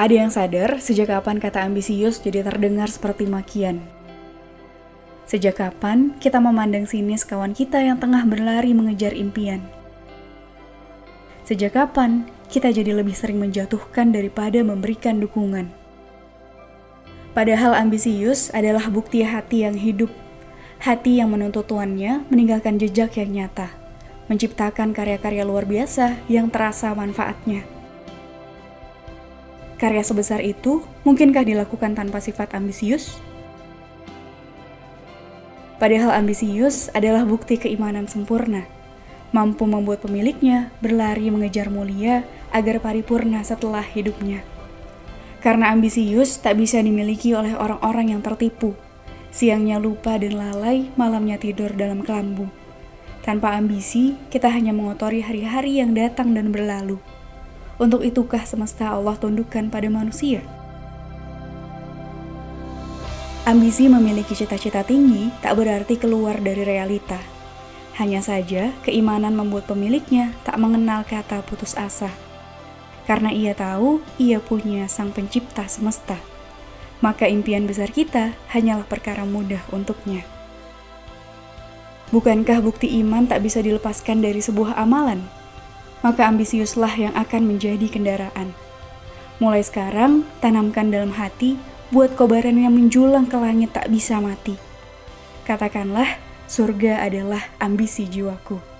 Ada yang sadar sejak kapan kata ambisius jadi terdengar seperti makian? Sejak kapan kita memandang sinis kawan kita yang tengah berlari mengejar impian? Sejak kapan kita jadi lebih sering menjatuhkan daripada memberikan dukungan? Padahal ambisius adalah bukti hati yang hidup, hati yang menuntut tuannya meninggalkan jejak yang nyata, menciptakan karya-karya luar biasa yang terasa manfaatnya. Karya sebesar itu mungkinkah dilakukan tanpa sifat ambisius? Padahal ambisius adalah bukti keimanan sempurna, mampu membuat pemiliknya berlari mengejar mulia agar paripurna setelah hidupnya. Karena ambisius tak bisa dimiliki oleh orang-orang yang tertipu, siangnya lupa dan lalai, malamnya tidur dalam kelambu. Tanpa ambisi, kita hanya mengotori hari-hari yang datang dan berlalu. Untuk itukah semesta Allah tundukkan pada manusia? Ambisi memiliki cita-cita tinggi tak berarti keluar dari realita. Hanya saja, keimanan membuat pemiliknya tak mengenal kata putus asa. Karena ia tahu ia punya sang pencipta semesta. Maka impian besar kita hanyalah perkara mudah untuknya. Bukankah bukti iman tak bisa dilepaskan dari sebuah amalan? Maka ambisiuslah yang akan menjadi kendaraan. Mulai sekarang, tanamkan dalam hati, buat kobaran yang menjulang ke langit tak bisa mati. Katakanlah, surga adalah ambisi jiwaku.